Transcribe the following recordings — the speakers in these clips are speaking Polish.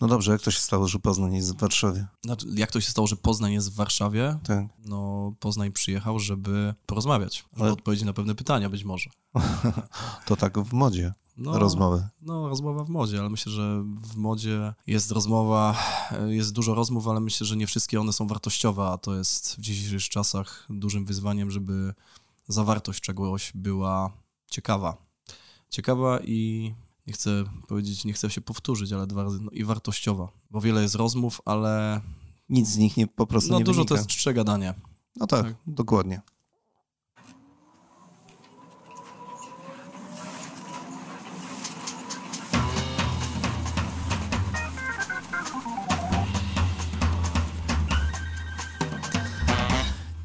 No dobrze, jak to się stało, że Poznań jest w Warszawie? Znaczy, jak to się stało, że Poznań jest w Warszawie? Tak. No, Poznań przyjechał, żeby porozmawiać, żeby Ale- odpowiedzieć na pewne pytania być może. To tak w modzie No, rozmowy. No, rozmowa w modzie, ale myślę, że w modzie jest rozmowa, jest dużo rozmów, ale myślę, że nie wszystkie one są wartościowe, a to jest w dzisiejszych czasach dużym wyzwaniem, żeby zawartość czegoś była ciekawa. Ciekawa i nie chcę powiedzieć, nie chcę się powtórzyć, ale dwa razy, no i wartościowa, bo wiele jest rozmów, ale Nic z nich nie, po prostu no nie dużo wynika. to jest czcze gadanie. No tak, tak. dokładnie.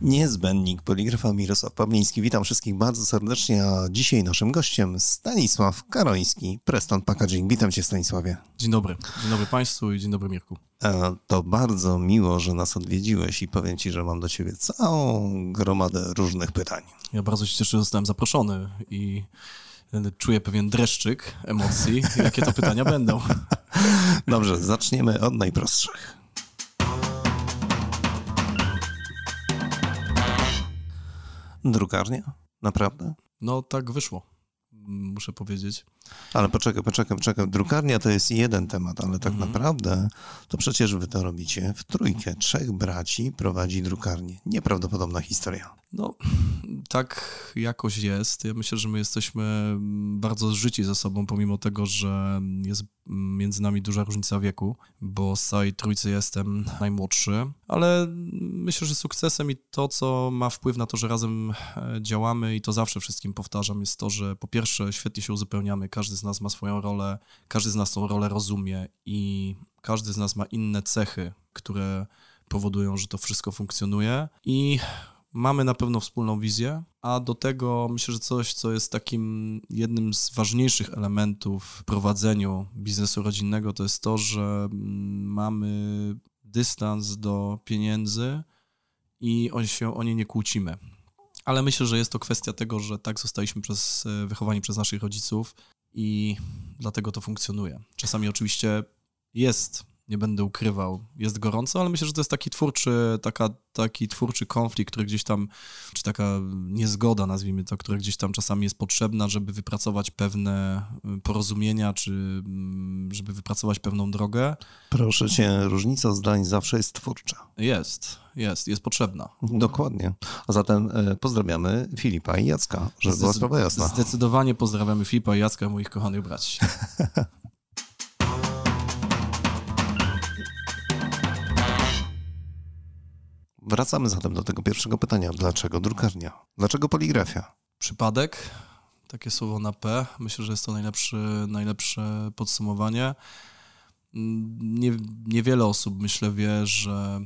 Niezbędnik poligrafa Mirosław Pawliński. Witam wszystkich bardzo serdecznie, a dzisiaj naszym gościem Stanisław Karoński, Preston Packaging. Witam cię Stanisławie. Dzień dobry. Dzień dobry Państwu i dzień dobry Mirku. E, To bardzo miło, że nas odwiedziłeś i powiem ci, że mam do ciebie całą gromadę różnych pytań. Ja bardzo się cieszę, że zostałem zaproszony i e, czuję pewien dreszczyk emocji, jakie to pytania będą. Dobrze, zaczniemy od najprostszych. Drukarnia? Naprawdę? No tak wyszło, muszę powiedzieć. Ale poczekaj, poczekaj, poczekaj. Drukarnia to jest jeden temat, ale tak Mhm. naprawdę to przecież wy to robicie w trójkę. Trzech braci prowadzi drukarnię. Nieprawdopodobna historia. No, tak jakoś jest. Ja myślę, że my jesteśmy bardzo zżyci ze sobą, pomimo tego, że jest między nami duża różnica wieku, bo z całej trójcy jestem najmłodszy, ale myślę, że sukcesem i to, co ma wpływ na to, że razem e, działamy i to zawsze wszystkim powtarzam, jest to, że po pierwsze świetnie się uzupełniamy, każdy z nas ma swoją rolę, każdy z nas tą rolę rozumie i każdy z nas ma inne cechy, które powodują, że to wszystko funkcjonuje. I mamy na pewno wspólną wizję, a do tego myślę, że coś, co jest takim jednym z ważniejszych elementów w prowadzeniu biznesu rodzinnego, to jest to, że mm, mamy dystans do pieniędzy i się o nie nie kłócimy. Ale myślę, że jest to kwestia tego, że tak zostaliśmy przez, e, wychowani przez naszych rodziców i dlatego to funkcjonuje. Czasami oczywiście jest, nie będę ukrywał, jest gorąco, ale myślę, że to jest taki twórczy, taka, taki twórczy konflikt, który gdzieś tam, czy taka niezgoda, nazwijmy to, która gdzieś tam czasami jest potrzebna, żeby wypracować pewne y, porozumienia, czy mm, żeby wypracować pewną drogę. Proszę cię, różnica zdań zawsze jest twórcza. Jest, jest, jest potrzebna. Dokładnie. A zatem e, pozdrawiamy Filipa i Jacka, żeby była Zdecyd- sprawa jasna. Zdecydowanie pozdrawiamy Filipa i Jacka, moich kochanych braci. Wracamy zatem do tego pierwszego pytania. Dlaczego drukarnia? Dlaczego poligrafia? Przypadek, takie słowo na P. Myślę, że jest to najlepszy, najlepsze podsumowanie. Nie, niewiele osób, myślę, wie, że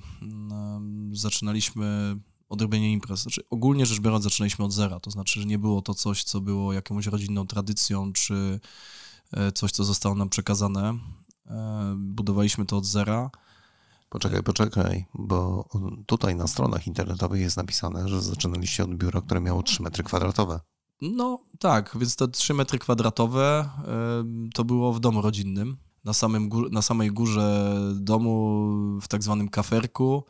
zaczynaliśmy od robienia imprez. Znaczy, ogólnie rzecz biorąc, zaczynaliśmy od zera. To znaczy, że nie było to coś, co było jakąś rodzinną tradycją, czy e, coś, co zostało nam przekazane. E, Budowaliśmy to od zera. Poczekaj, poczekaj, bo tutaj na stronach internetowych jest napisane, że zaczynaliście od biura, które miało 3 metry kwadratowe. No tak, więc te 3 metry kwadratowe to było w domu rodzinnym. Na, samym na samej górze domu, w tak zwanym kaferku.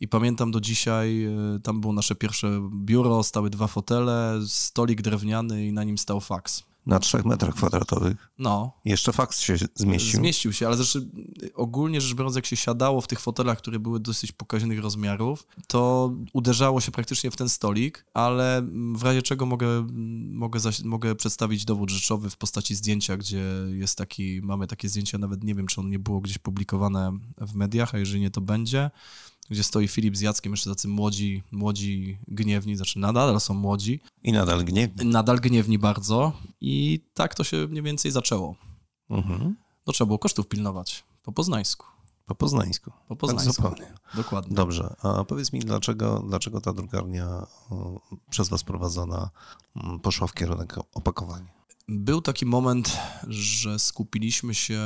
I pamiętam do dzisiaj, e, tam było nasze pierwsze biuro, stały dwa fotele, stolik drewniany i na nim stał faks. Na 3 metrach kwadratowych. No, Jeszcze faks się zmieścił. zmieścił się, ale zresztą y, ogólnie rzecz biorąc, jak się siadało w tych fotelach, które były dosyć pokaźnych rozmiarów, to uderzało się praktycznie w ten stolik, ale w razie czego mogę, mogę, zaś, mogę przedstawić dowód rzeczowy w postaci zdjęcia, gdzie jest taki, mamy takie zdjęcia, nawet nie wiem, czy on nie było gdzieś publikowane w mediach, a jeżeli nie, to będzie, gdzie stoi Filip z Jackiem, jeszcze tacy młodzi, młodzi gniewni, znaczy nadal są młodzi, I nadal gniewni. nadal gniewni bardzo i tak to się mniej więcej zaczęło. Mhm. No trzeba było kosztów pilnować. Po poznańsku. Po poznańsku. Po Tak poznańsku. zupełnie. Dokładnie. Dobrze, a powiedz mi, dlaczego, dlaczego ta drukarnia o, przez was prowadzona m, poszła w kierunek opakowania? Był taki moment, że skupiliśmy się,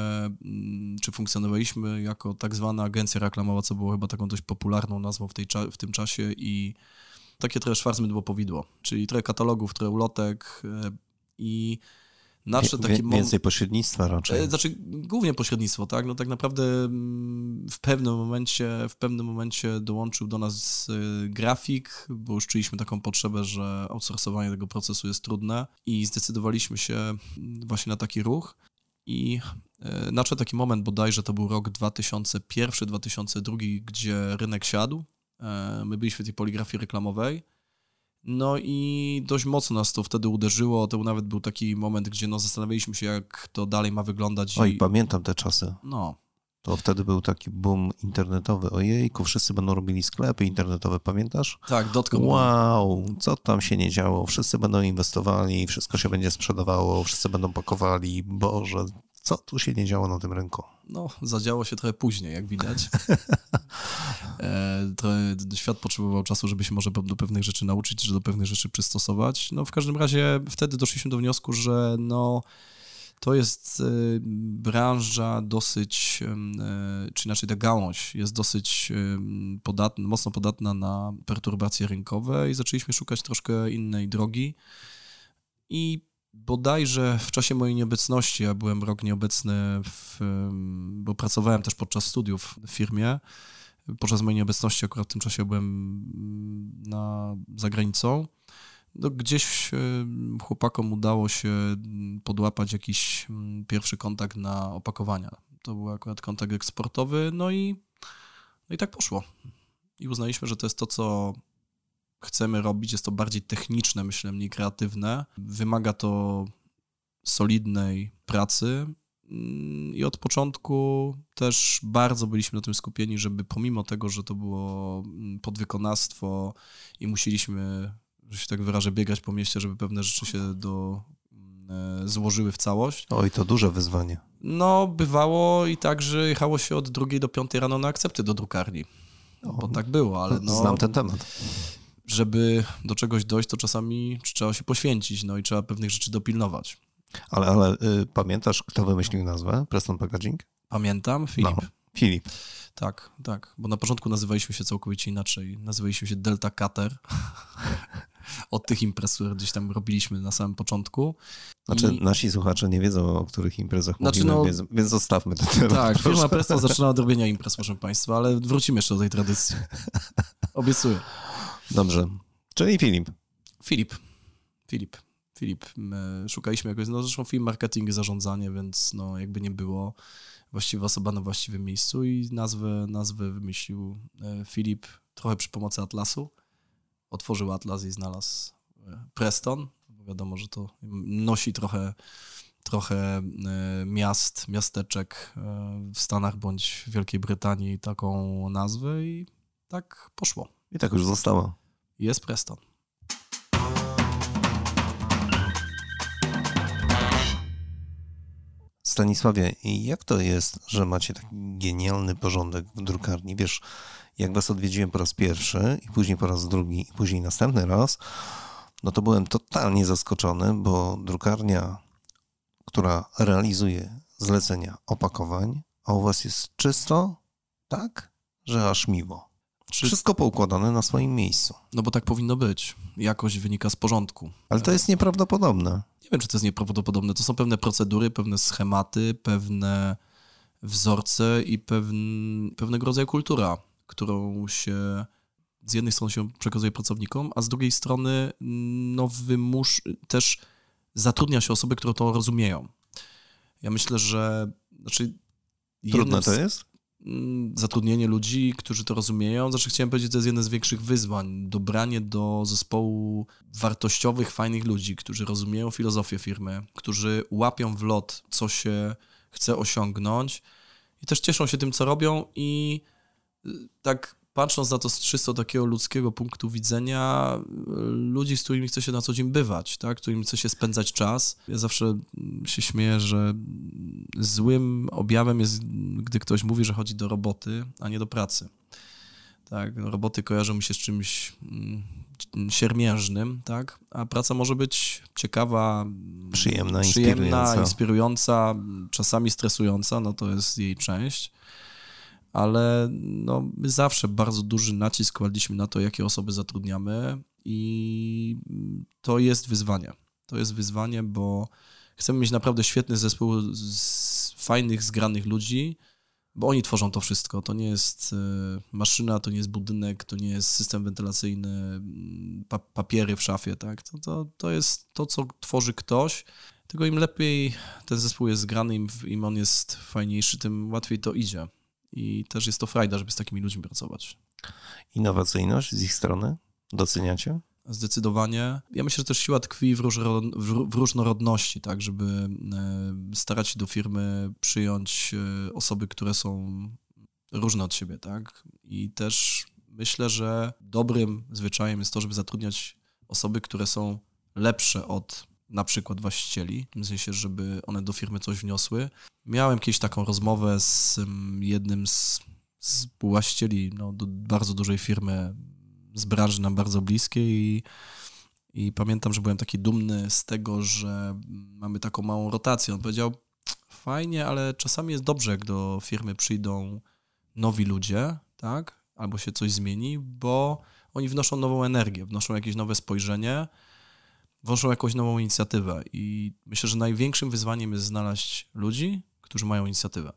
mm, czy funkcjonowaliśmy jako tak zwana agencja reklamowa, co było chyba taką dość popularną nazwą w, tej, w tym czasie i takie trochę Schwarzmydło powidło, czyli trochę katalogów, trochę ulotek e, i Nadszedł taki moment... Więcej pośrednictwa raczej. E, znaczy, głównie pośrednictwo, tak? No tak naprawdę mm, w pewnym momencie, w pewnym momencie dołączył do nas e, grafik, bo już czuliśmy taką potrzebę, że outsourcowanie tego procesu jest trudne i zdecydowaliśmy się właśnie na taki ruch. I e, nadszedł taki moment bodajże, to był rok 2001-2002, gdzie rynek siadł. My byliśmy w tej poligrafii reklamowej no i dość mocno nas to wtedy uderzyło. To nawet był taki moment, gdzie no zastanawialiśmy się, jak to dalej ma wyglądać. Oj, i... pamiętam te czasy. No. To wtedy był taki boom internetowy. Ojejku, wszyscy będą robili sklepy internetowe, pamiętasz? Tak, dotcom. Wow, co tam się nie działo? Wszyscy będą inwestowali, wszystko się będzie sprzedawało, wszyscy będą pakowali. Boże, co tu się nie działo na tym rynku? No, zadziało się trochę później, jak widać. e, trochę świat potrzebował czasu, żeby się może do pewnych rzeczy nauczyć, czy do pewnych rzeczy przystosować. No, w każdym razie wtedy doszliśmy do wniosku, że no, to jest e, branża dosyć, e, czy inaczej ta gałąź jest dosyć podatna, mocno podatna na perturbacje rynkowe i zaczęliśmy szukać troszkę innej drogi. I bodajże w czasie mojej nieobecności, ja byłem rok nieobecny, w, bo pracowałem też podczas studiów w firmie, podczas mojej nieobecności akurat w tym czasie byłem mm, na, za granicą, no gdzieś chłopakom udało się podłapać jakiś mm, pierwszy kontakt na opakowania. To był akurat kontakt eksportowy, no i, no i tak poszło. I uznaliśmy, że to jest to, co chcemy robić. Jest to bardziej techniczne, myślę, mniej kreatywne. Wymaga to solidnej pracy. Mm, I od początku też bardzo byliśmy na tym skupieni, żeby pomimo tego, że to było mm, podwykonawstwo i musieliśmy, że się tak wyrażę, biegać po mieście, żeby pewne rzeczy się do, mm, e, złożyły w całość. Oj, to duże wyzwanie. No, bywało i tak, że jechało się od drugiej do piątej rano na akcepty do drukarni. No, bo tak było, ale no... Znam ten temat żeby do czegoś dojść, to czasami trzeba się poświęcić, no i trzeba pewnych rzeczy dopilnować. Ale, ale y, pamiętasz, kto wymyślił nazwę Preston Packaging? Pamiętam, Filip. No, Filip. Tak, tak, bo na początku nazywaliśmy się całkowicie inaczej. Nazywaliśmy się Delta Cutter. Od tych imprez, które gdzieś tam robiliśmy na samym początku. Znaczy, I... nasi słuchacze nie wiedzą, o których imprezach znaczy, mówimy, no... więc, więc zostawmy ten temat. Tak, proszę. firma Preston zaczyna od robienia imprez, proszę Państwa, ale wrócimy jeszcze do tej tradycji. Obiecuję. Dobrze. Czyli Filip. Filip. Filip. Filip. My szukaliśmy jakoś, no zresztą film, marketing i zarządzanie, więc no jakby nie było właściwa osoba na właściwym miejscu i nazwę, nazwę wymyślił e, Filip trochę przy pomocy Atlasu. Otworzył Atlas i znalazł e, Preston, wiadomo, że to nosi trochę trochę e, miast, miasteczek w Stanach bądź Wielkiej Brytanii taką nazwę i tak poszło. I tak już zostało. Jest Preston. Stanisławie, jak to jest, że macie taki genialny porządek w drukarni? Wiesz, jak was odwiedziłem po raz pierwszy i później po raz drugi i później następny raz, no to byłem totalnie zaskoczony, bo drukarnia, która realizuje zlecenia opakowań, a u was jest czysto, tak, że aż miło. Czy... Wszystko poukładane na swoim miejscu. No bo tak powinno być. Jakość wynika z porządku. Ale to jest nieprawdopodobne. Nie wiem, czy to jest nieprawdopodobne. To są pewne procedury, pewne schematy, pewne wzorce i pewne pewnego rodzaju kultura, którą się z jednej strony się przekazuje pracownikom, a z drugiej strony no, wymusz, też zatrudnia się osoby, które to rozumieją. Ja myślę, że znaczy, Trudne to jest? Mm, zatrudnienie ludzi, którzy to rozumieją. Znaczy chciałem powiedzieć, że to jest jedno z większych wyzwań. Dobranie do zespołu wartościowych, fajnych ludzi, którzy rozumieją filozofię firmy, którzy łapią w lot, co się chce osiągnąć i też cieszą się tym, co robią i y, tak patrząc na to z czysto takiego ludzkiego punktu widzenia, ludzi, z którymi chce się na co dzień bywać, tak? którymi chce się spędzać czas. Ja zawsze się śmieję, że złym objawem jest, gdy ktoś mówi, że chodzi do roboty, a nie do pracy. Tak, roboty kojarzą mi się z czymś mm, siermiężnym, tak? A praca może być ciekawa, przyjemna, przyjemna inspirująca. inspirująca, czasami stresująca, no to jest jej część ale no, my zawsze bardzo duży nacisk kładliśmy na to, jakie osoby zatrudniamy i to jest wyzwanie. To jest wyzwanie, bo Chcemy mieć naprawdę świetny zespół z fajnych, zgranych ludzi, bo oni tworzą to wszystko. To nie jest e, maszyna, to nie jest budynek, to nie jest system wentylacyjny, mm, pa papiery w szafie, tak? To, to, to jest to, co tworzy ktoś. Tylko im lepiej ten zespół jest zgrany, im, im on jest fajniejszy, tym łatwiej to idzie. I też jest to frajda, żeby z takimi ludźmi pracować. Innowacyjność z ich strony doceniacie? Zdecydowanie. Ja myślę, że też siła tkwi w, różnorodności, tak, żeby e, starać się do firmy przyjąć e, osoby, które są różne od siebie, tak. I też myślę, że dobrym zwyczajem jest to, żeby zatrudniać osoby, które są lepsze od na przykład właścicieli, w sensie, żeby one do firmy coś wniosły. Miałem kiedyś taką rozmowę z jednym z, z właścicieli no, do bardzo dużej firmy z branży nam bardzo bliskiej i, i pamiętam, że byłem taki dumny z tego, że mamy taką małą rotację. On powiedział, fajnie, ale czasami jest dobrze, jak do firmy przyjdą nowi ludzie, tak, albo się coś zmieni, bo oni wnoszą nową energię, wnoszą jakieś nowe spojrzenie, wnoszą jakąś nową inicjatywę i myślę, że największym wyzwaniem jest znaleźć ludzi, którzy mają inicjatywę,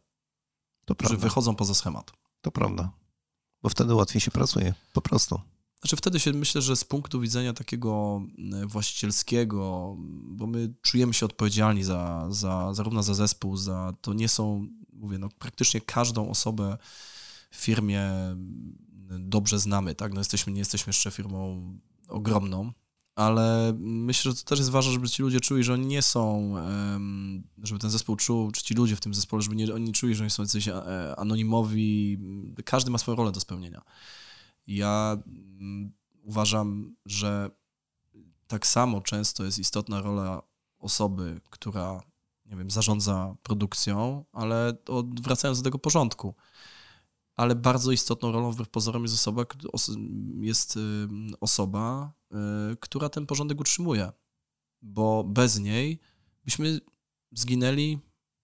to którzy prawda. wychodzą poza schemat. To prawda, bo wtedy łatwiej się pracuje, po prostu. Znaczy wtedy się myślę, że z punktu widzenia takiego e, właścicielskiego, bo my czujemy się odpowiedzialni za, za zarówno za zespół, za to nie są, mówię, no praktycznie każdą osobę w firmie dobrze znamy, tak? No jesteśmy, nie jesteśmy jeszcze firmą ogromną, ale myślę, że to też jest ważne, żeby ci ludzie czuli, że oni nie są, żeby ten zespół czuł, czy ci ludzie w tym zespole, żeby nie, oni czuli, że oni są jacyś e, anonimowi. Każdy ma swoją rolę do spełnienia. Ja mm, uważam, że tak samo często jest istotna rola osoby, która, nie wiem, zarządza produkcją, ale wracając do tego porządku. Ale bardzo istotną rolą wbrew pozorom jest osoba, jest osoba, y, która ten porządek utrzymuje. Bo bez niej byśmy zginęli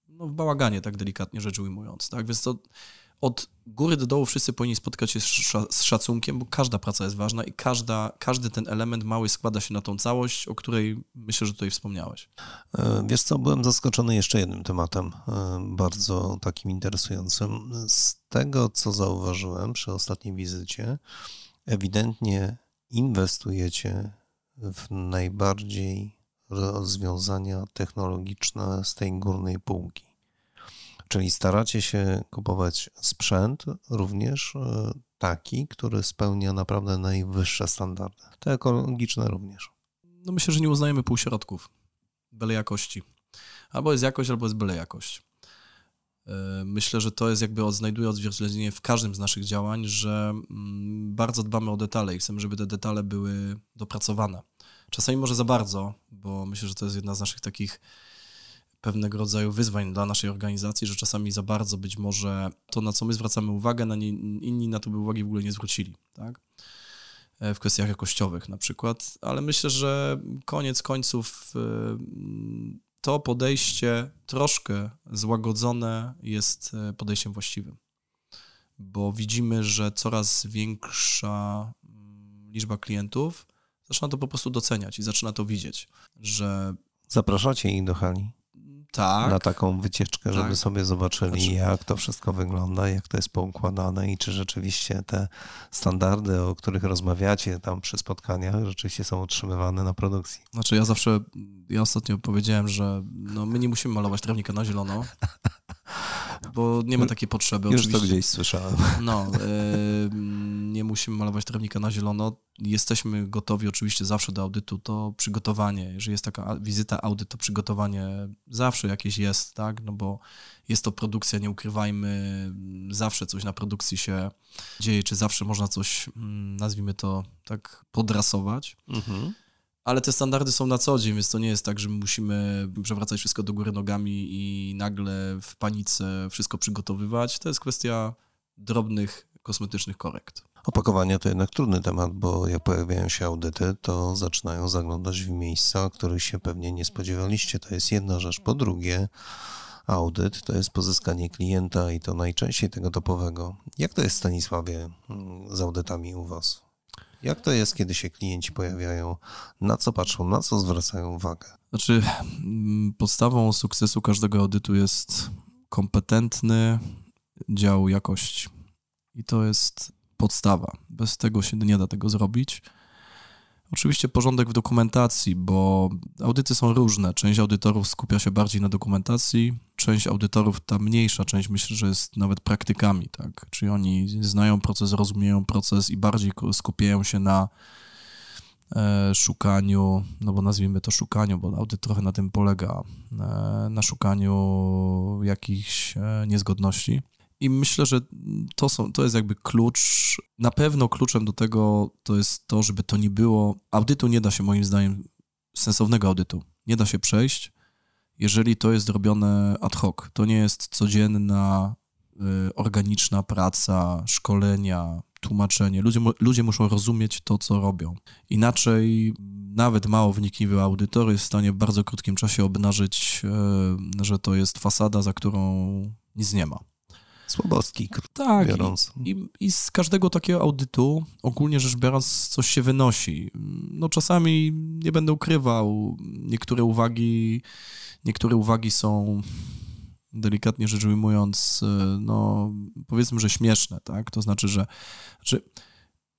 no, w bałaganie, tak delikatnie rzecz ujmując. Tak? Więc to od góry do dołu wszyscy powinni spotkać się z szacunkiem, bo każda praca jest ważna i każda, każdy ten element mały składa się na tą całość, o której myślę, że tutaj wspomniałeś. E, wiesz co, byłem zaskoczony jeszcze jednym tematem, e, bardzo takim interesującym. Z tego, co zauważyłem przy ostatniej wizycie, ewidentnie inwestujecie w najbardziej rozwiązania technologiczne z tej górnej półki. Czyli staracie się kupować sprzęt również e, taki, który spełnia naprawdę najwyższe standardy. Te ekologiczne również. No myślę, że nie uznajemy półśrodków, byle jakości. Albo jest jakość, albo jest byle jakość. E, myślę, że to jest jakby znajduje odzwierciedlenie w każdym z naszych działań, że mm, bardzo dbamy o detale i chcemy, żeby te detale były dopracowane. Czasami może za bardzo, bo myślę, że to jest jedna z naszych takich pewnego rodzaju wyzwań dla naszej organizacji, że czasami za bardzo być może to, na co my zwracamy uwagę, na nie, inni na to by uwagi w ogóle nie zwrócili, tak? E, w kwestiach jakościowych na przykład, ale myślę, że koniec końców e, to podejście troszkę złagodzone jest e, podejściem właściwym, bo widzimy, że coraz większa mm, liczba klientów zaczyna to po prostu doceniać i zaczyna to widzieć, że Zapraszacie ich do hali? Tak. na taką wycieczkę, tak. żeby sobie zobaczyli, znaczy... jak to wszystko wygląda, jak to jest poukładane i czy rzeczywiście te standardy, o których rozmawiacie tam przy spotkaniach, rzeczywiście są utrzymywane na produkcji. Znaczy ja zawsze, ja ostatnio powiedziałem, że no, my nie musimy malować trawnika na zielono, bo nie ma takiej potrzeby. Już oczywiście. to gdzieś słyszałem. No, nie musimy malować trawnika na zielono. Jesteśmy gotowi oczywiście zawsze do audytu. To przygotowanie, jeżeli jest taka wizyta, audyt, to przygotowanie zawsze jakieś jest, tak? No bo jest to produkcja, nie ukrywajmy, zawsze coś na produkcji się dzieje, czy zawsze można coś, mm, nazwijmy to tak, podrasować. Mhm ale te standardy są na co dzień, więc to nie jest tak, że musimy przewracać wszystko do góry nogami i nagle w panice wszystko przygotowywać. To jest kwestia drobnych kosmetycznych korekt. Opakowania to jednak trudny temat, bo jak pojawiają się audyty, to zaczynają zaglądać w miejsca, których się pewnie nie spodziewaliście. To jest jedna rzecz. Po drugie, audyt to jest pozyskanie klienta i to najczęściej tego topowego. Jak to jest, Stanisławie, z audytami u Was? Jak to jest, kiedy się klienci pojawiają? Na co patrzą, na co zwracają uwagę? Znaczy, mm, podstawą sukcesu każdego audytu jest kompetentny dział jakości. I to jest podstawa. Bez tego się nie da tego zrobić. Oczywiście porządek w dokumentacji, bo audyty są różne. Część audytorów skupia się bardziej na dokumentacji, część audytorów, ta mniejsza część, myślę, że jest nawet praktykami, tak? Czyli oni znają proces, rozumieją proces i bardziej skupiają się na e, szukaniu, no bo nazwijmy to szukaniu, bo audyt trochę na tym polega, e, na szukaniu jakichś e, niezgodności. I myślę, że to, są, to jest jakby klucz. Na pewno kluczem do tego to jest to, żeby to nie było. Audytu nie da się moim zdaniem, sensownego audytu, nie da się przejść, jeżeli to jest robione ad hoc. To nie jest codzienna, y, organiczna praca, szkolenia, tłumaczenie. Ludzie, ludzie muszą rozumieć to, co robią. Inaczej nawet mało wnikliwy audytor jest w stanie w bardzo krótkim czasie obnażyć, y, że to jest fasada, za którą nic nie ma. Słabostki, tak, biorąc. I, I, z każdego takiego audytu, ogólnie rzecz biorąc, coś się wynosi. No czasami, nie będę ukrywał, niektóre uwagi, niektóre uwagi są delikatnie rzecz ujmując, no powiedzmy, że śmieszne, tak? To znaczy, że znaczy,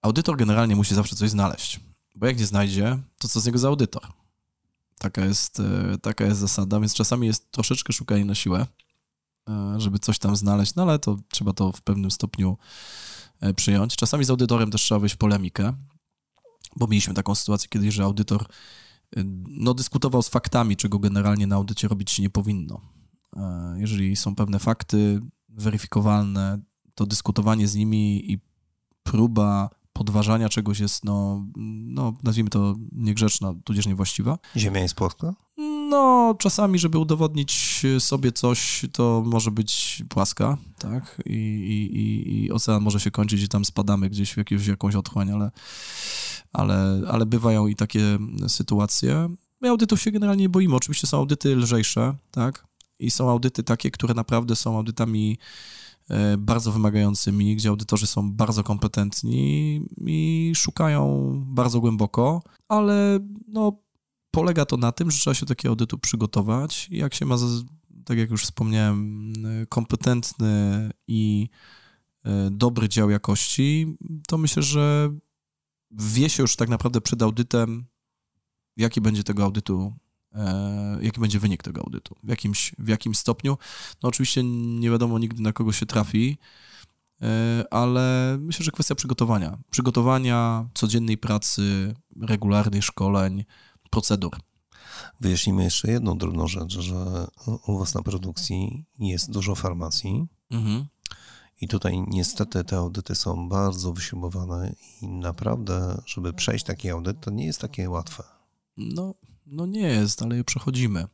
audytor generalnie musi zawsze coś znaleźć, bo jak nie znajdzie, to co z niego za audytor? Taka jest, taka jest zasada, więc czasami jest troszeczkę szukanie na siłę. E, żeby coś tam znaleźć, no ale to trzeba to w pewnym stopniu e, przyjąć. Czasami z audytorem też trzeba wejść w polemikę, bo mieliśmy taką sytuację kiedyś, że audytor e, no, dyskutował z faktami, czego generalnie na audycie robić się nie powinno. Jeżeli są pewne fakty weryfikowalne, to dyskutowanie z nimi i próba podważania czegoś jest, no, no nazwijmy to niegrzeczna, tudzież niewłaściwa. Ziemia jest płaska? No, czasami, żeby udowodnić sobie coś, to może być płaska, tak? I, i, i ocean może się kończyć i tam spadamy gdzieś w jakąś, jakąś otchłań, ale, ale, ale bywają i takie sytuacje. My audytów się generalnie nie boimy. Oczywiście są audyty lżejsze, tak? I są audyty takie, które naprawdę są audytami e, bardzo wymagającymi, gdzie audytorzy są bardzo kompetentni i szukają bardzo głęboko, ale no, polega to na tym, że trzeba się takiego audytu przygotować. Jak się ma, tak jak już wspomniałem, kompetentny i e, dobry dział jakości, to myślę, że wie się już tak naprawdę przed audytem, jaki będzie tego audytu, e, jaki będzie wynik tego audytu, w jakimś, w jakim stopniu. No oczywiście nie wiadomo nigdy na kogo się trafi, e, ale myślę, że kwestia przygotowania. Przygotowania, codziennej pracy, regularnych szkoleń, procedur. Wyjaśnijmy jeszcze jedną drobną rzecz, że u Was na produkcji jest dużo farmacji. Mhm. I tutaj niestety te audyty są bardzo wyśrubowane i naprawdę, żeby przejść taki audyt, to nie jest takie łatwe. No, no nie jest, ale je przechodzimy.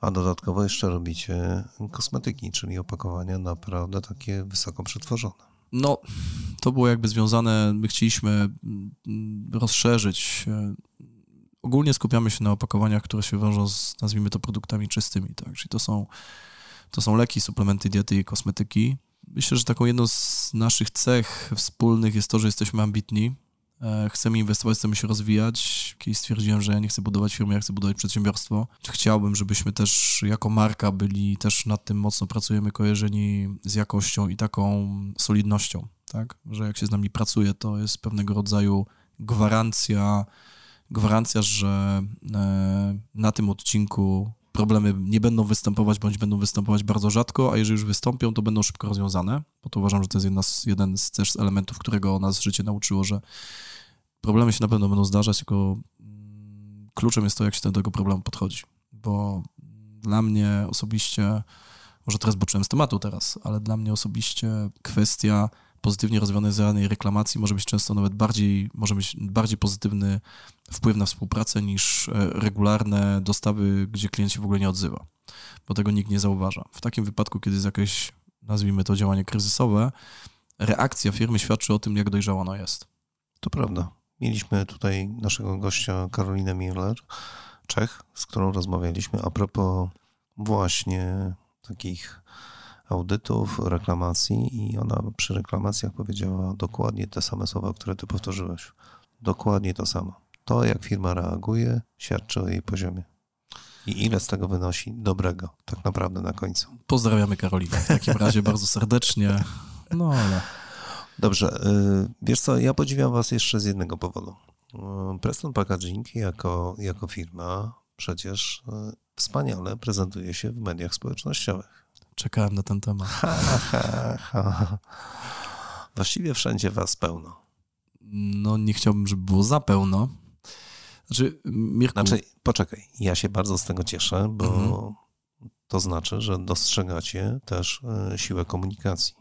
A dodatkowo jeszcze robicie kosmetyki, czyli opakowania naprawdę takie wysoko przetworzone. No, to było jakby związane, my chcieliśmy rozszerzyć ogólnie skupiamy się na opakowaniach, które się wiążą z, nazwijmy to, produktami czystymi, tak? Czyli to są, to są leki, suplementy diety i kosmetyki. Myślę, że taką jedną z naszych cech wspólnych jest to, że jesteśmy ambitni, e, chcemy inwestować, chcemy się rozwijać. Kiedyś stwierdziłem, że ja nie chcę budować firmy, ja chcę budować przedsiębiorstwo. Chciałbym, żebyśmy też jako marka byli też nad tym mocno pracujemy, kojarzeni z jakością i taką solidnością, tak? Że jak się z nami pracuje, to jest pewnego rodzaju gwarancja gwarancja, że e, na tym odcinku problemy nie będą występować, bądź będą występować bardzo rzadko, a jeżeli już wystąpią, to będą szybko rozwiązane, bo to uważam, że to jest jedna z, jeden z też elementów, którego nas życie nauczyło, że problemy się na pewno będą zdarzać, tylko mm, kluczem jest to, jak się do tego problemu podchodzi, bo dla mnie osobiście, może teraz boczyłem z tematu teraz, ale dla mnie osobiście kwestia pozytywnie rozwiązanej reklamacji może być często nawet bardziej, może mieć bardziej pozytywny wpływ na współpracę niż e, regularne dostawy, gdzie klient się w ogóle nie odzywa, bo tego nikt nie zauważa. W takim wypadku, kiedy jest jakieś, nazwijmy to działanie kryzysowe, reakcja firmy świadczy o tym, jak dojrzała ona jest. To prawda. Mieliśmy tutaj naszego gościa Karolinę Miller, Czech, z którą rozmawialiśmy a propos właśnie takich audytów, reklamacji i ona przy reklamacjach powiedziała dokładnie te same słowa, które ty powtórzyłeś. Dokładnie to samo. To, jak firma reaguje, świadczy o jej poziomie. I ile z tego wynosi dobrego, tak naprawdę na końcu. Pozdrawiamy Karolinę w takim razie bardzo serdecznie. No ale. Dobrze, y, wiesz co, ja podziwiam was jeszcze z jednego powodu. Y, Preston Packaging jako, jako firma przecież y, wspaniale prezentuje się w mediach społecznościowych. Czekałem na ten temat. Ha, ha, ha. Właściwie wszędzie was pełno. No nie chciałbym, żeby było za pełno. Znaczy, Mirku... Znaczy, poczekaj, ja się bardzo z tego cieszę, bo mhm. to znaczy, że dostrzegacie też siłę komunikacji.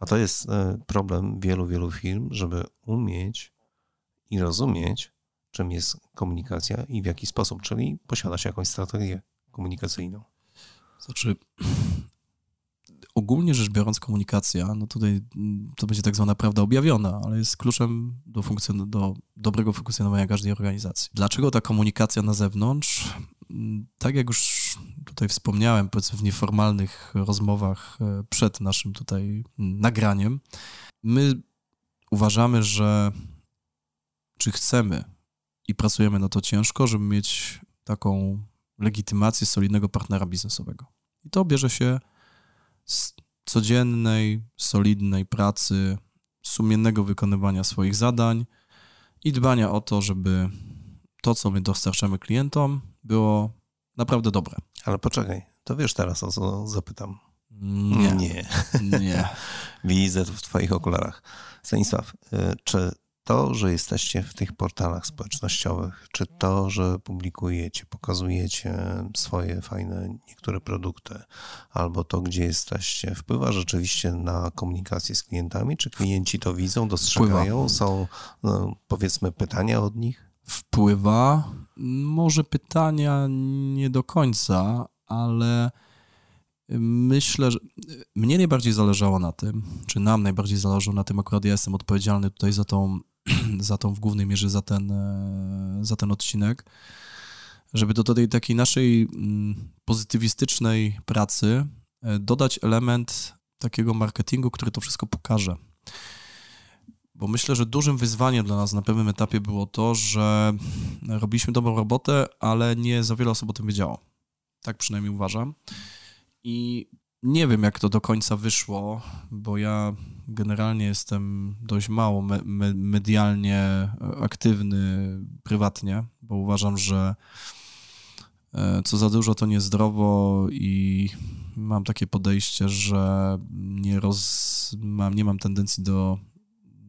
A to jest problem wielu, wielu firm, żeby umieć i rozumieć, czym jest komunikacja i w jaki sposób, czyli posiadać jakąś strategię komunikacyjną. Znaczy, ogólnie rzecz biorąc, komunikacja, no tutaj to będzie tak zwana prawda objawiona, ale jest kluczem do, funkcjon- do dobrego funkcjonowania każdej organizacji. Dlaczego ta komunikacja na zewnątrz? Tak jak już tutaj wspomniałem, powiedzmy w nieformalnych rozmowach e, przed naszym tutaj nagraniem, my uważamy, że czy chcemy i pracujemy na to ciężko, żeby mieć taką legitymację solidnego partnera biznesowego. I to bierze się z codziennej, solidnej pracy, sumiennego wykonywania swoich zadań i dbania o to, żeby to, co my dostarczamy klientom, było naprawdę dobre. Ale poczekaj, to wiesz teraz, o co zapytam. Nie. Nie. Nie. Widzę to w Twoich okularach. Stanisław, y, czy to, że jesteście w tych portalach społecznościowych, czy to, że publikujecie, pokazujecie swoje fajne niektóre produkty, albo to, gdzie jesteście, wpływa rzeczywiście na komunikację z klientami? Czy klienci to widzą, dostrzegają? Wpływa. Są no, powiedzmy pytania od nich? Wpływa. Może pytania nie do końca, ale Myślę, że mnie najbardziej zależało na tym, czy nam najbardziej zależało na tym, akurat ja jestem odpowiedzialny tutaj za tą za tą w głównej mierze za ten, e, za ten odcinek, żeby do tej takiej naszej mm, pozytywistycznej pracy e, dodać element takiego marketingu, który to wszystko pokaże. Bo myślę, że dużym wyzwaniem dla nas na pewnym etapie było to, że robiliśmy dobrą robotę, ale nie za wiele osób o tym wiedziało. Tak przynajmniej uważam. I nie wiem, jak to do końca wyszło, bo ja generalnie jestem dość mało me me medialnie aktywny prywatnie, bo uważam, że e, co za dużo to niezdrowo i mam takie podejście, że nie, roz, mam, nie mam tendencji do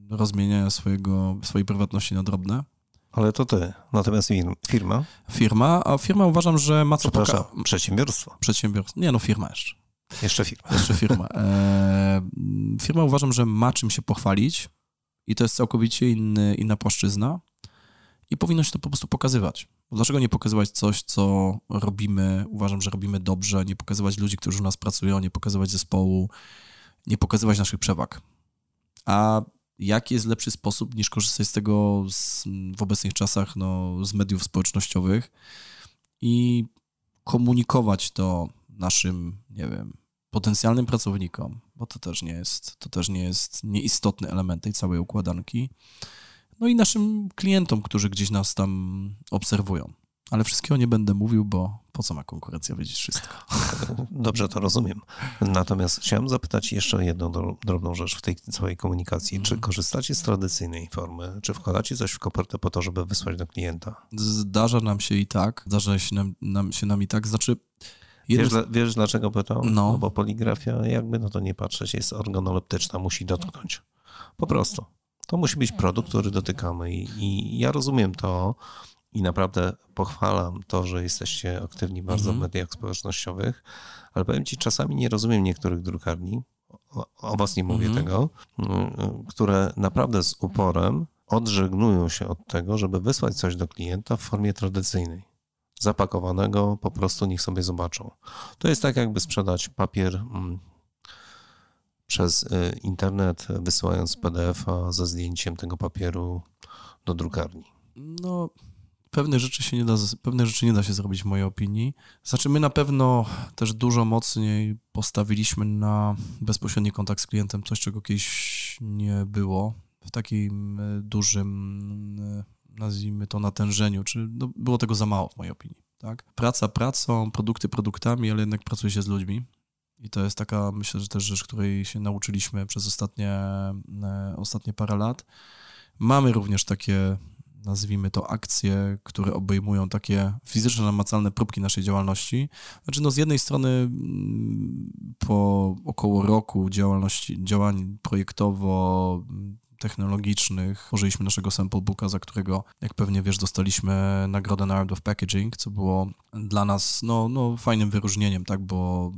rozmieniania swojego, swojej prywatności na drobne. Ale to ty, natomiast firma? Firma, a firma uważam, że ma co pokazać. Przedsiębiorstwo. Przedsiębiorstwo. Nie, no firma jeszcze. Jeszcze firma. Jeszcze firma. E, firma uważam, że ma czym się pochwalić i to jest całkowicie inny, inna płaszczyzna i powinno się to po prostu pokazywać. Dlaczego nie pokazywać coś, co robimy, uważam, że robimy dobrze, nie pokazywać ludzi, którzy u nas pracują, nie pokazywać zespołu, nie pokazywać naszych przewag. A jaki jest lepszy sposób niż korzystać z tego z, w obecnych czasach no, z mediów społecznościowych i komunikować to naszym, nie wiem, potencjalnym pracownikom, bo to też nie jest, to też nie jest nieistotny element tej całej układanki, no i naszym klientom, którzy gdzieś nas tam obserwują. Ale wszystkiego nie będę mówił, bo po co ma konkurencja wiedzieć wszystko? Dobrze to rozumiem. Natomiast chciałem zapytać jeszcze jedną drobną rzecz w tej całej komunikacji. Czy mhm. korzystacie z tradycyjnej formy? Czy wkładacie coś w kopertę po to, żeby wysłać do klienta? Zdarza nam się i tak. Zdarza się nam, nam, się nam i tak. Znaczy, Wiesz, wiesz, dlaczego pytam? No. no. Bo poligrafia, jakby no to nie patrzeć, jest organoleptyczna, musi dotknąć. Po prostu. To musi być produkt, który dotykamy i, i ja rozumiem to i naprawdę pochwalam to, że jesteście aktywni bardzo mhm. w mediach społecznościowych, ale powiem ci, czasami nie rozumiem niektórych drukarni, o, o was nie mówię mhm. tego, mm, które naprawdę z uporem odżegnują się od tego, żeby wysłać coś do klienta w formie tradycyjnej zapakowanego, po prostu niech sobie zobaczą. To jest tak, jakby sprzedać papier mm, przez y, internet, wysyłając PDF-a ze zdjęciem tego papieru do drukarni. No, pewne rzeczy się nie da, pewne rzeczy nie da się zrobić w mojej opinii. Znaczy my na pewno też dużo mocniej postawiliśmy na bezpośredni kontakt z klientem, coś czego kiedyś nie było w takim e, dużym, e, nazwijmy to natężeniu, czy no, było tego za mało w mojej opinii. Tak? Praca pracą, produkty produktami, ale jednak pracuje się z ludźmi. I to jest taka, myślę, że też rzecz, której się nauczyliśmy przez ostatnie, e, ostatnie parę lat. Mamy również takie nazwijmy to, akcje, które obejmują takie fizyczne, namacalne próbki naszej działalności. Znaczy, no z jednej strony mm, po około roku działalności, działań projektowo technologicznych. Użyliśmy naszego sample booka, za którego, jak pewnie wiesz, dostaliśmy nagrodę na Art of Packaging, co było dla nas no, no, fajnym wyróżnieniem, tak, bo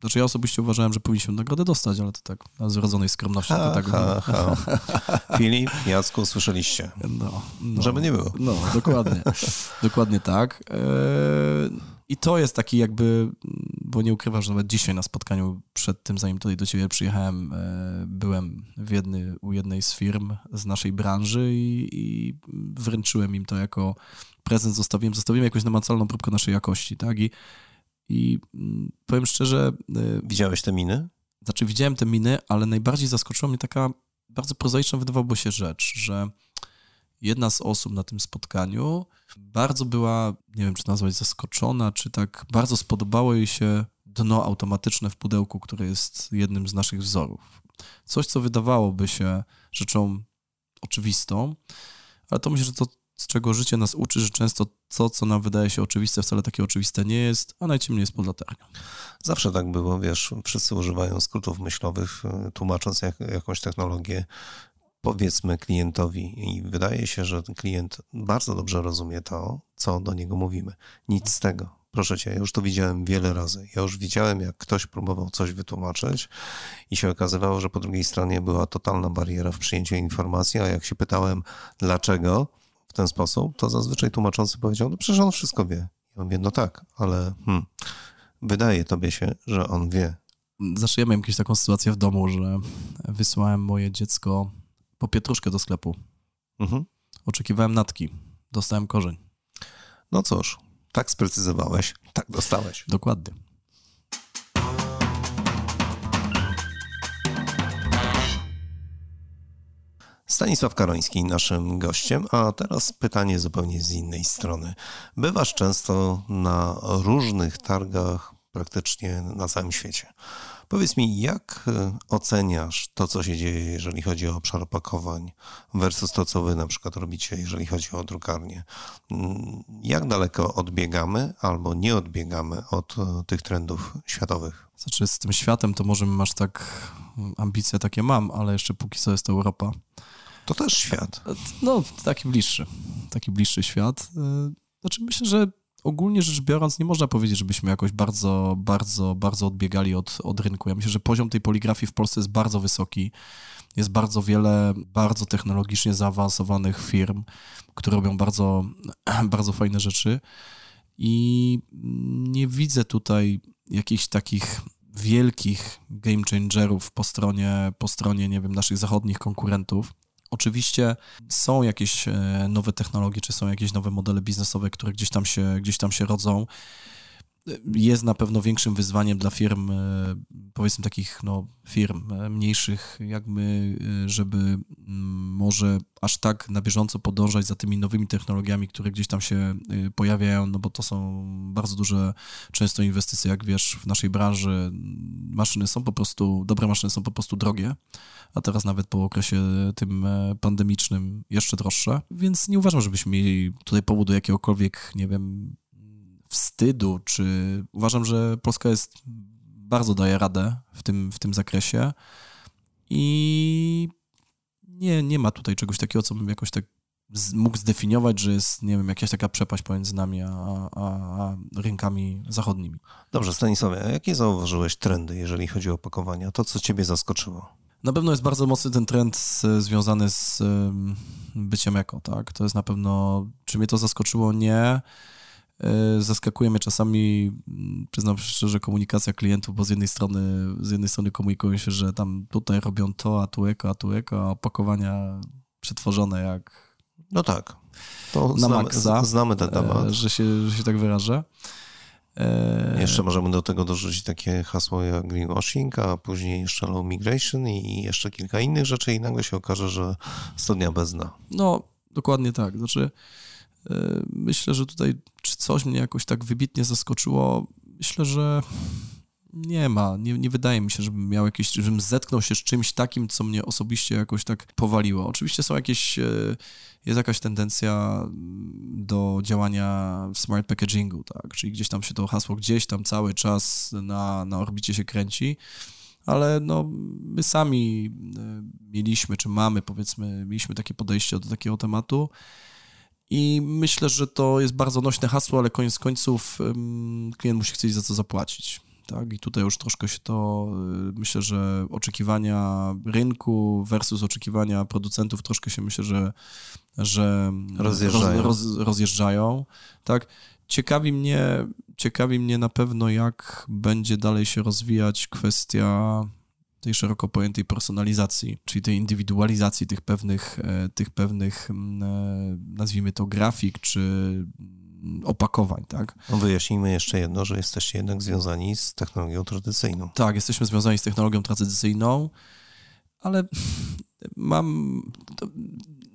znaczy ja osobiście uważałem, że powinniśmy nagrodę dostać, ale to tak z zrodzonej skromności. Ha, to tak ha, ha. Filip, Jacku, słyszeliście. No, no, Żeby nie było. No, dokładnie. dokładnie tak. E, I to jest taki jakby, bo nie ukrywam, że nawet dzisiaj na spotkaniu przed tym, zanim tutaj do ciebie przyjechałem, e, byłem w jedny, u jednej z firm z naszej branży i, i wręczyłem im to jako prezent, zostawiłem, zostawiłem jakąś namacalną próbkę naszej jakości, tak? I i mm, powiem szczerze. Y, Widziałeś te miny? Znaczy, widziałem te miny, ale najbardziej zaskoczyła mnie taka bardzo prozaiczna, wydawałoby się rzecz, że jedna z osób na tym spotkaniu bardzo była, nie wiem, czy nazwać zaskoczona, czy tak bardzo spodobało jej się dno automatyczne w pudełku, które jest jednym z naszych wzorów. Coś, co wydawałoby się rzeczą oczywistą, ale to myślę, że to z czego życie nas uczy, że często to, co nam wydaje się oczywiste, wcale takie oczywiste nie jest, a najciemniej jest pod latarnią. Zawsze tak było, wiesz, wszyscy używają skrótów myślowych, y, tłumacząc jak, jakąś technologię, powiedzmy klientowi i wydaje się, że klient bardzo dobrze rozumie to, co do niego mówimy. Nic z tego. Proszę cię, ja już to widziałem wiele razy. Ja już widziałem, jak ktoś próbował coś wytłumaczyć i się okazywało, że po drugiej stronie była totalna bariera w przyjęciu informacji, a jak się pytałem dlaczego, w ten sposób, to zazwyczaj tłumaczący powiedział, no przecież on wszystko wie. On mówię, no tak, ale hmm, wydaje tobie się, że on wie. Zawsze ja miałem jakąś taką sytuację w domu, że wysłałem moje dziecko po pietruszkę do sklepu. Mhm. Oczekiwałem natki, dostałem korzeń. No cóż, tak sprecyzowałeś, tak dostałeś. Dokładnie. Stanisław Karoński naszym gościem, a teraz pytanie zupełnie z innej strony. Bywasz często na różnych targach praktycznie na całym świecie. Powiedz mi, jak e, oceniasz to, co się dzieje, jeżeli chodzi o obszar opakowań, versus to, co wy na przykład robicie, jeżeli chodzi o drukarnię? Mm, jak daleko odbiegamy albo nie odbiegamy od e, tych trendów światowych? Znaczy, z tym światem to może masz tak, ambicje takie mam, ale jeszcze póki co jest to Europa. To też świat. No, taki bliższy. Taki bliższy świat. E, znaczy, myślę, że ogólnie rzecz biorąc, nie można powiedzieć, żebyśmy jakoś bardzo, bardzo, bardzo odbiegali od, od rynku. Ja myślę, że poziom tej poligrafii w Polsce jest bardzo wysoki. Jest bardzo wiele bardzo technologicznie zaawansowanych firm, które robią bardzo, bardzo fajne rzeczy. I nie widzę tutaj jakichś takich wielkich game changerów po stronie, po stronie, nie wiem, naszych zachodnich konkurentów. Oczywiście są jakieś e, nowe technologie, czy są jakieś nowe modele biznesowe, które gdzieś tam się, gdzieś tam się rodzą. Jest na pewno większym wyzwaniem dla firm, e, powiedzmy takich no, firm e, mniejszych, jak my, żeby mm, może aż tak na bieżąco podążać za tymi nowymi technologiami, które gdzieś tam się pojawiają, no bo to są bardzo duże często inwestycje, jak wiesz, w naszej branży. Maszyny są po prostu, dobre maszyny są po prostu drogie a teraz nawet po okresie tym e, pandemicznym jeszcze droższe, więc nie uważam, żebyśmy mieli tutaj powodu jakiegokolwiek, nie wiem, wstydu, czy uważam, że Polska jest, bardzo daje radę w tym, w tym zakresie i nie, nie ma tutaj czegoś takiego, co bym jakoś tak mógł zdefiniować, że jest, nie wiem, jakaś taka przepaść pomiędzy nami a, a, a rynkami zachodnimi. Dobrze, Stanisławie, a jakie zauważyłeś trendy, jeżeli chodzi o opakowania? To, co ciebie zaskoczyło? Na pewno jest bardzo mocny ten trend związany z byciem eko, tak? To jest na pewno, czy mnie to zaskoczyło? Nie. E, zaskakuje mnie czasami, przyznam szczerze, komunikacja klientów, bo z jednej strony, z jednej strony komunikują się, że tam tutaj robią to, a tu eko, a tu eko, a opakowania przetworzone jak No tak. To na znamy, maksa, znamy ten temat. e, że się, że się tak wyrażę. E, Jeszcze możemy do tego dorzucić takie hasło jak greenwashing, a później jeszcze low migration i jeszcze kilka innych rzeczy i nagle się okaże, że studnia bez dna. No, dokładnie tak. Znaczy, myślę, że tutaj czy coś mnie jakoś tak wybitnie zaskoczyło. Myślę, że nie ma. Nie, nie wydaje mi się, żebym miał jakieś, żebym zetknął się z czymś takim, co mnie osobiście jakoś tak powaliło. Oczywiście są jakieś, e, jest jakaś tendencja mm, do działania w smart packagingu, tak? Czyli gdzieś tam się to hasło gdzieś tam cały czas na, na orbicie się kręci ale no, my sami e, mieliśmy, czy mamy, powiedzmy, mieliśmy takie podejście do takiego tematu i myślę, że to jest bardzo nośne hasło, ale koniec końców klient musi chcieć za co zapłacić. Tak, i tutaj już troszkę się to, y, myślę, że oczekiwania rynku versus oczekiwania producentów troszkę się myślę, że, że Rozjeżdżają. Roz, roz, rozjeżdżają. Tak, ciekawi mnie, ciekawi mnie na pewno, jak będzie dalej się rozwijać kwestia tej szeroko pojętej personalizacji, czyli tej indywidualizacji tych pewnych, e, tych pewnych, mm, e, nazwijmy to grafik, czy mm, opakowań, tak? No wyjaśnijmy jeszcze jedno, że jesteście jednak związani z technologią tradycyjną. Tak, jesteśmy związani z technologią tradycyjną, ale mam.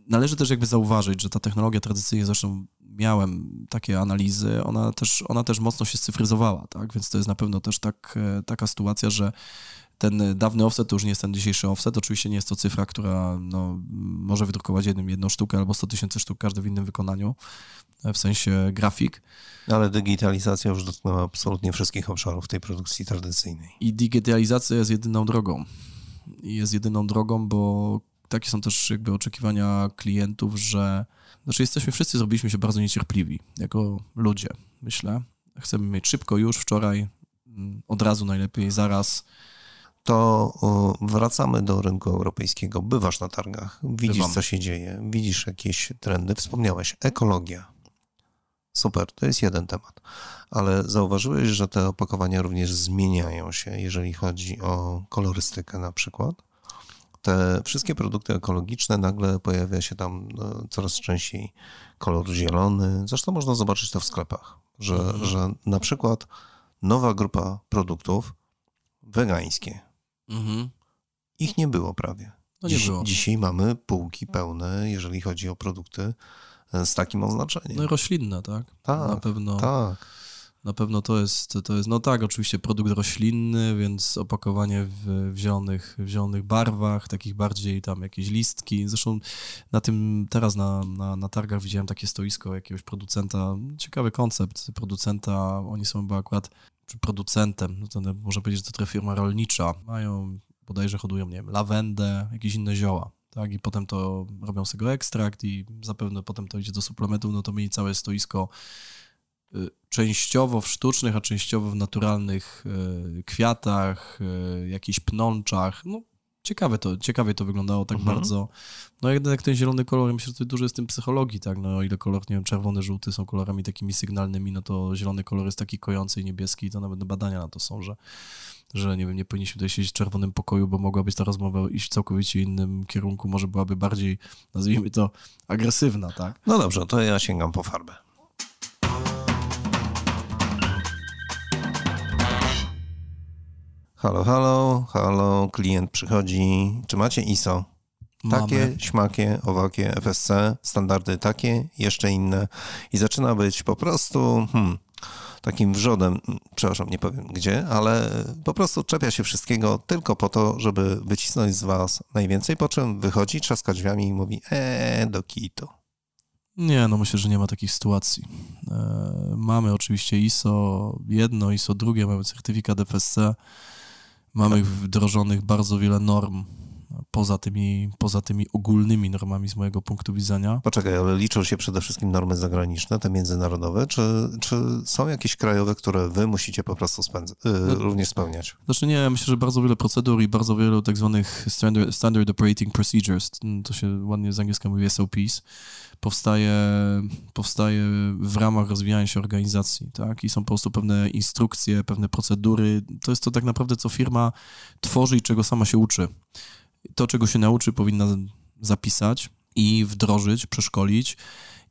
Należy też jakby zauważyć, że ta technologia tradycyjna, zresztą miałem takie analizy, ona też, ona też mocno się scyfryzowała, tak? Więc to jest na pewno też tak, e, taka sytuacja, że ten dawny offset to już nie jest ten dzisiejszy offset. Oczywiście nie jest to cyfra, która no, może wydrukować jednym, jedną sztukę albo 100 tysięcy sztuk, każdy w innym wykonaniu, w sensie grafik. Ale digitalizacja już dotknęła absolutnie wszystkich obszarów tej produkcji tradycyjnej. I digitalizacja jest jedyną drogą. Jest jedyną drogą, bo takie są też jakby oczekiwania klientów, że znaczy jesteśmy, wszyscy zrobiliśmy się bardzo niecierpliwi jako ludzie, myślę. Chcemy mieć szybko, już wczoraj, od razu najlepiej, zaraz to wracamy do rynku europejskiego. Bywasz na targach, widzisz, Bywam. co się dzieje, widzisz jakieś trendy. Wspomniałeś, ekologia. Super, to jest jeden temat. Ale zauważyłeś, że te opakowania również zmieniają się, jeżeli chodzi o kolorystykę na przykład. Te wszystkie produkty ekologiczne, nagle pojawia się tam no, coraz częściej kolor zielony. Zresztą można zobaczyć to w sklepach, że, Mhm. że na przykład nowa grupa produktów wegańskie, Mhm. ich nie było prawie. No nie Dziś, było. Dzisiaj mamy półki pełne, jeżeli chodzi o produkty e, z takim oznaczeniem. No i roślinne, tak? Tak, na pewno, tak. na pewno to jest, to jest, no tak, oczywiście produkt roślinny, więc opakowanie w, w, zielonych, w zielonych barwach, takich bardziej tam jakieś listki. Zresztą na tym, teraz na, na, na targach widziałem takie stoisko jakiegoś producenta, ciekawy koncept producenta, oni są chyba akurat czy producentem, no to można powiedzieć, że to trochę firma rolnicza, mają bodajże hodują, nie wiem, lawendę, jakieś inne zioła, tak, i potem to robią z tego ekstrakt i zapewne potem to idzie do suplementów, no to mieli całe stoisko y, częściowo w sztucznych, a częściowo w naturalnych y, kwiatach, y, jakichś pnączach, no ciekawe to, ciekawie to wyglądało tak Mhm. bardzo. No jednak ten zielony kolor, myślę, że tutaj dużo jest w tym psychologii, tak, no o ile kolor, nie wiem, czerwony, żółty są kolorami takimi sygnalnymi, no to zielony kolor jest taki kojący i niebieski i to nawet badania na to są, że że nie wiem, nie powinniśmy tutaj siedzieć w czerwonym pokoju, bo mogła być ta rozmowa iść w całkowicie innym kierunku, może byłaby bardziej, nazwijmy to, agresywna, tak? No dobrze, to ja sięgam po farbę. Halo, halo, halo, klient przychodzi. Czy macie ISO? Takie, Mamy. śmakie, owakie, FSC, standardy takie, jeszcze inne. I zaczyna być po prostu hmm, takim wrzodem, mm, przepraszam, nie powiem gdzie, ale po prostu czepia się wszystkiego tylko po to, żeby wycisnąć z was najwięcej, po czym wychodzi, trzaska drzwiami i mówi eee, do kitu. Nie, no myślę, że nie ma takich sytuacji. E, mamy oczywiście ISO jedno, ISO drugie, mamy certyfikat FSC, mamy wdrożonych bardzo wiele norm poza tymi, poza tymi ogólnymi normami z mojego punktu widzenia. Poczekaj, ale liczą się przede wszystkim normy zagraniczne, te międzynarodowe, czy, czy są jakieś krajowe, które wy musicie po prostu y, również spełniać? Znaczy nie, myślę, że bardzo wiele procedur i bardzo wielu tak zwanych standard, standard operating procedures, to się ładnie z angielskiego mówi SOPs, powstaje, powstaje w ramach rozwijania się organizacji, tak? I są po prostu pewne instrukcje, pewne procedury. To jest to tak naprawdę, co firma tworzy i czego sama się uczy. To, czego się nauczy, powinna zapisać i wdrożyć, przeszkolić.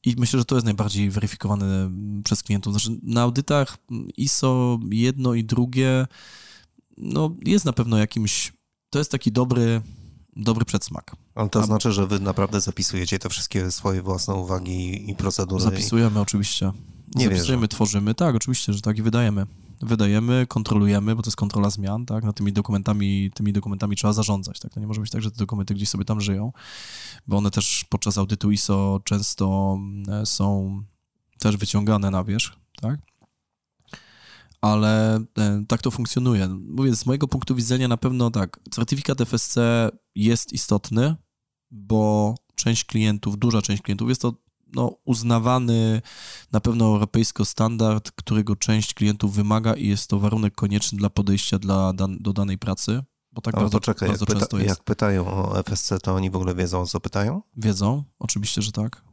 I myślę, że to jest najbardziej weryfikowane przez klientów. Znaczy, na audytach ISO jedno i drugie no, jest na pewno jakimś. To jest taki dobry, dobry przedsmak. Ale to A... znaczy, że wy naprawdę zapisujecie te wszystkie swoje własne uwagi i procedury? Zapisujemy i... oczywiście. Nie Zapisujemy, wierzę. tworzymy. Tak, oczywiście, że tak i wydajemy wydajemy, kontrolujemy, bo to jest kontrola zmian, tak? No tymi dokumentami, tymi dokumentami trzeba zarządzać, tak? To nie może być tak, że te dokumenty gdzieś sobie tam żyją, bo one też podczas audytu ISO często e, są też wyciągane na wierzch, tak? Ale e, tak to funkcjonuje. Mówię, z mojego punktu widzenia na pewno tak, certyfikat FSC jest istotny, bo część klientów, duża część klientów, jest to no, uznawany na pewno europejsko standard, którego część klientów wymaga i jest to warunek konieczny dla podejścia dla dan do danej pracy. Bo tak bardzo, czekaj, bardzo jak często pyta, jest. Jak pytają o FSC, to oni w ogóle wiedzą, o co pytają? Wiedzą, oczywiście, że tak.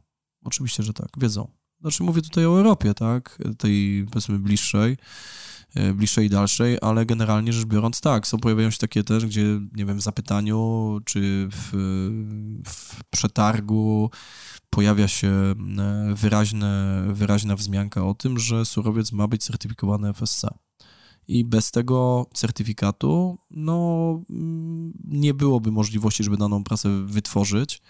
Oczywiście, że tak, wiedzą. Znaczy mówię tutaj o Europie, tak, tej powiedzmy bliższej. E, bliższej i dalszej, ale generalnie rzecz biorąc tak, są, pojawiają się takie też, gdzie nie wiem, w zapytaniu czy w, w przetargu pojawia się e, wyraźne, wyraźna wzmianka o tym, że surowiec ma być certyfikowany FSC. I bez tego certyfikatu no, mm, nie byłoby możliwości, żeby daną pracę wytworzyć.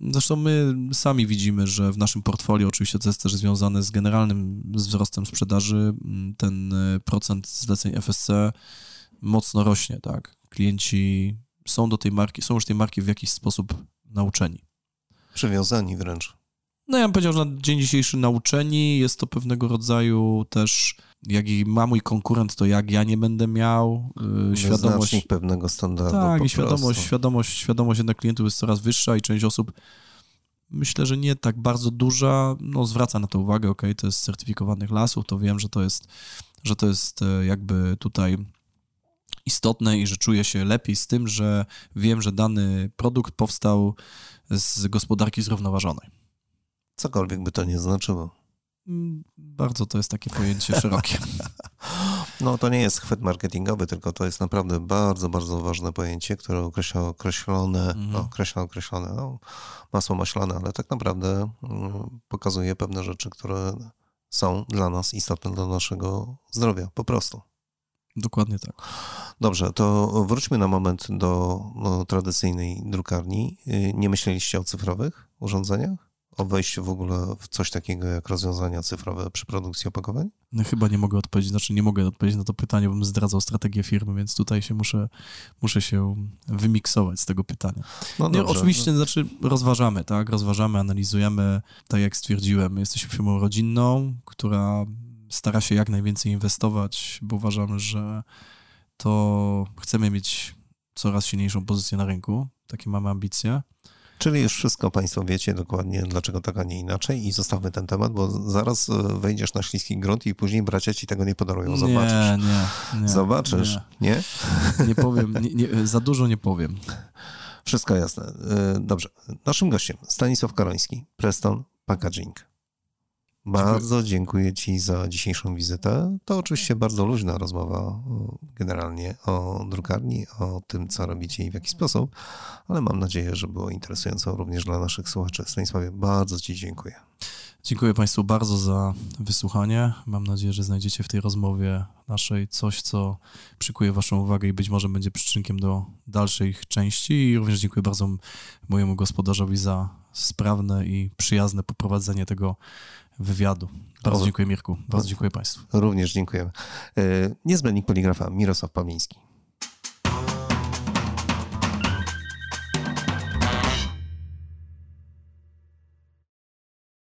Zresztą my sami widzimy, że w naszym portfolio, oczywiście to jest też związane z generalnym wzrostem sprzedaży, ten e, procent zleceń FSC mocno rośnie, tak? Klienci są do tej marki, są już tej marki w jakiś sposób nauczeni. Przywiązani wręcz. No ja bym powiedział, że na dzień dzisiejszy nauczeni jest to pewnego rodzaju też, jak i ma mój konkurent, to jak ja nie będę miał. Yy, świadomość pewnego standardu. Tak, i świadomość, świadomość, świadomość jednak klientów jest coraz wyższa i część osób myślę, że nie tak bardzo duża, no zwraca na to uwagę, ok, to jest certyfikowanych lasów, to wiem, że to jest, że to jest e, jakby tutaj istotne i że czuję się lepiej z tym, że wiem, że dany produkt powstał z gospodarki zrównoważonej. Cokolwiek by to nie znaczyło. Mm, bardzo to jest takie pojęcie szerokie. No to nie jest chwyt marketingowy, tylko to jest naprawdę bardzo, bardzo ważne pojęcie, które określa określone, mhm. no, określa określone, no, masło maślane, ale tak naprawdę mm, pokazuje pewne rzeczy, które są dla nas istotne dla naszego zdrowia, po prostu. Dokładnie tak. Dobrze, to wróćmy na moment do no, tradycyjnej drukarni. Y, nie myśleliście o cyfrowych urządzeniach? O wejściu w ogóle w coś takiego jak rozwiązania cyfrowe przy produkcji opakowań? No, chyba nie mogę odpowiedzieć, znaczy nie mogę odpowiedzieć na to pytanie, bo bym zdradzał strategię firmy, więc tutaj się muszę, muszę się wymiksować z tego pytania. No nie, oczywiście, no. znaczy rozważamy, tak, rozważamy, analizujemy, tak jak stwierdziłem, jesteśmy firmą rodzinną, która stara się jak najwięcej inwestować, bo uważamy, że to chcemy mieć coraz silniejszą pozycję na rynku. Takie mamy ambicje. Czyli już wszystko Państwo wiecie dokładnie, dlaczego tak, a nie inaczej i zostawmy ten temat, bo zaraz e, wejdziesz na śliski grunt i później bracia ci tego nie podarują. Zobaczysz. Nie, nie. nie Zobaczysz, nie? Nie, nie powiem, nie, za dużo nie powiem. Wszystko jasne. E, dobrze. Naszym gościem Stanisław Karoński, Preston Packaging. Bardzo dziękuję Ci za dzisiejszą wizytę. To oczywiście bardzo luźna rozmowa generalnie o drukarni, o tym, co robicie i w jaki sposób, ale mam nadzieję, że było interesująco również dla naszych słuchaczy. Stanisławie, bardzo Ci dziękuję. Dziękuję Państwu bardzo za wysłuchanie. Mam nadzieję, że znajdziecie w tej rozmowie naszej coś, co przykuje Waszą uwagę i być może będzie przyczynkiem do dalszych części. I również dziękuję bardzo mojemu gospodarzowi za sprawne i przyjazne poprowadzenie tego wywiadu. Bardzo dziękuję Mirku, bardzo dziękuję Państwu. Również dziękujemy. E, niezbędnik poligrafa Mirosław Pawliński.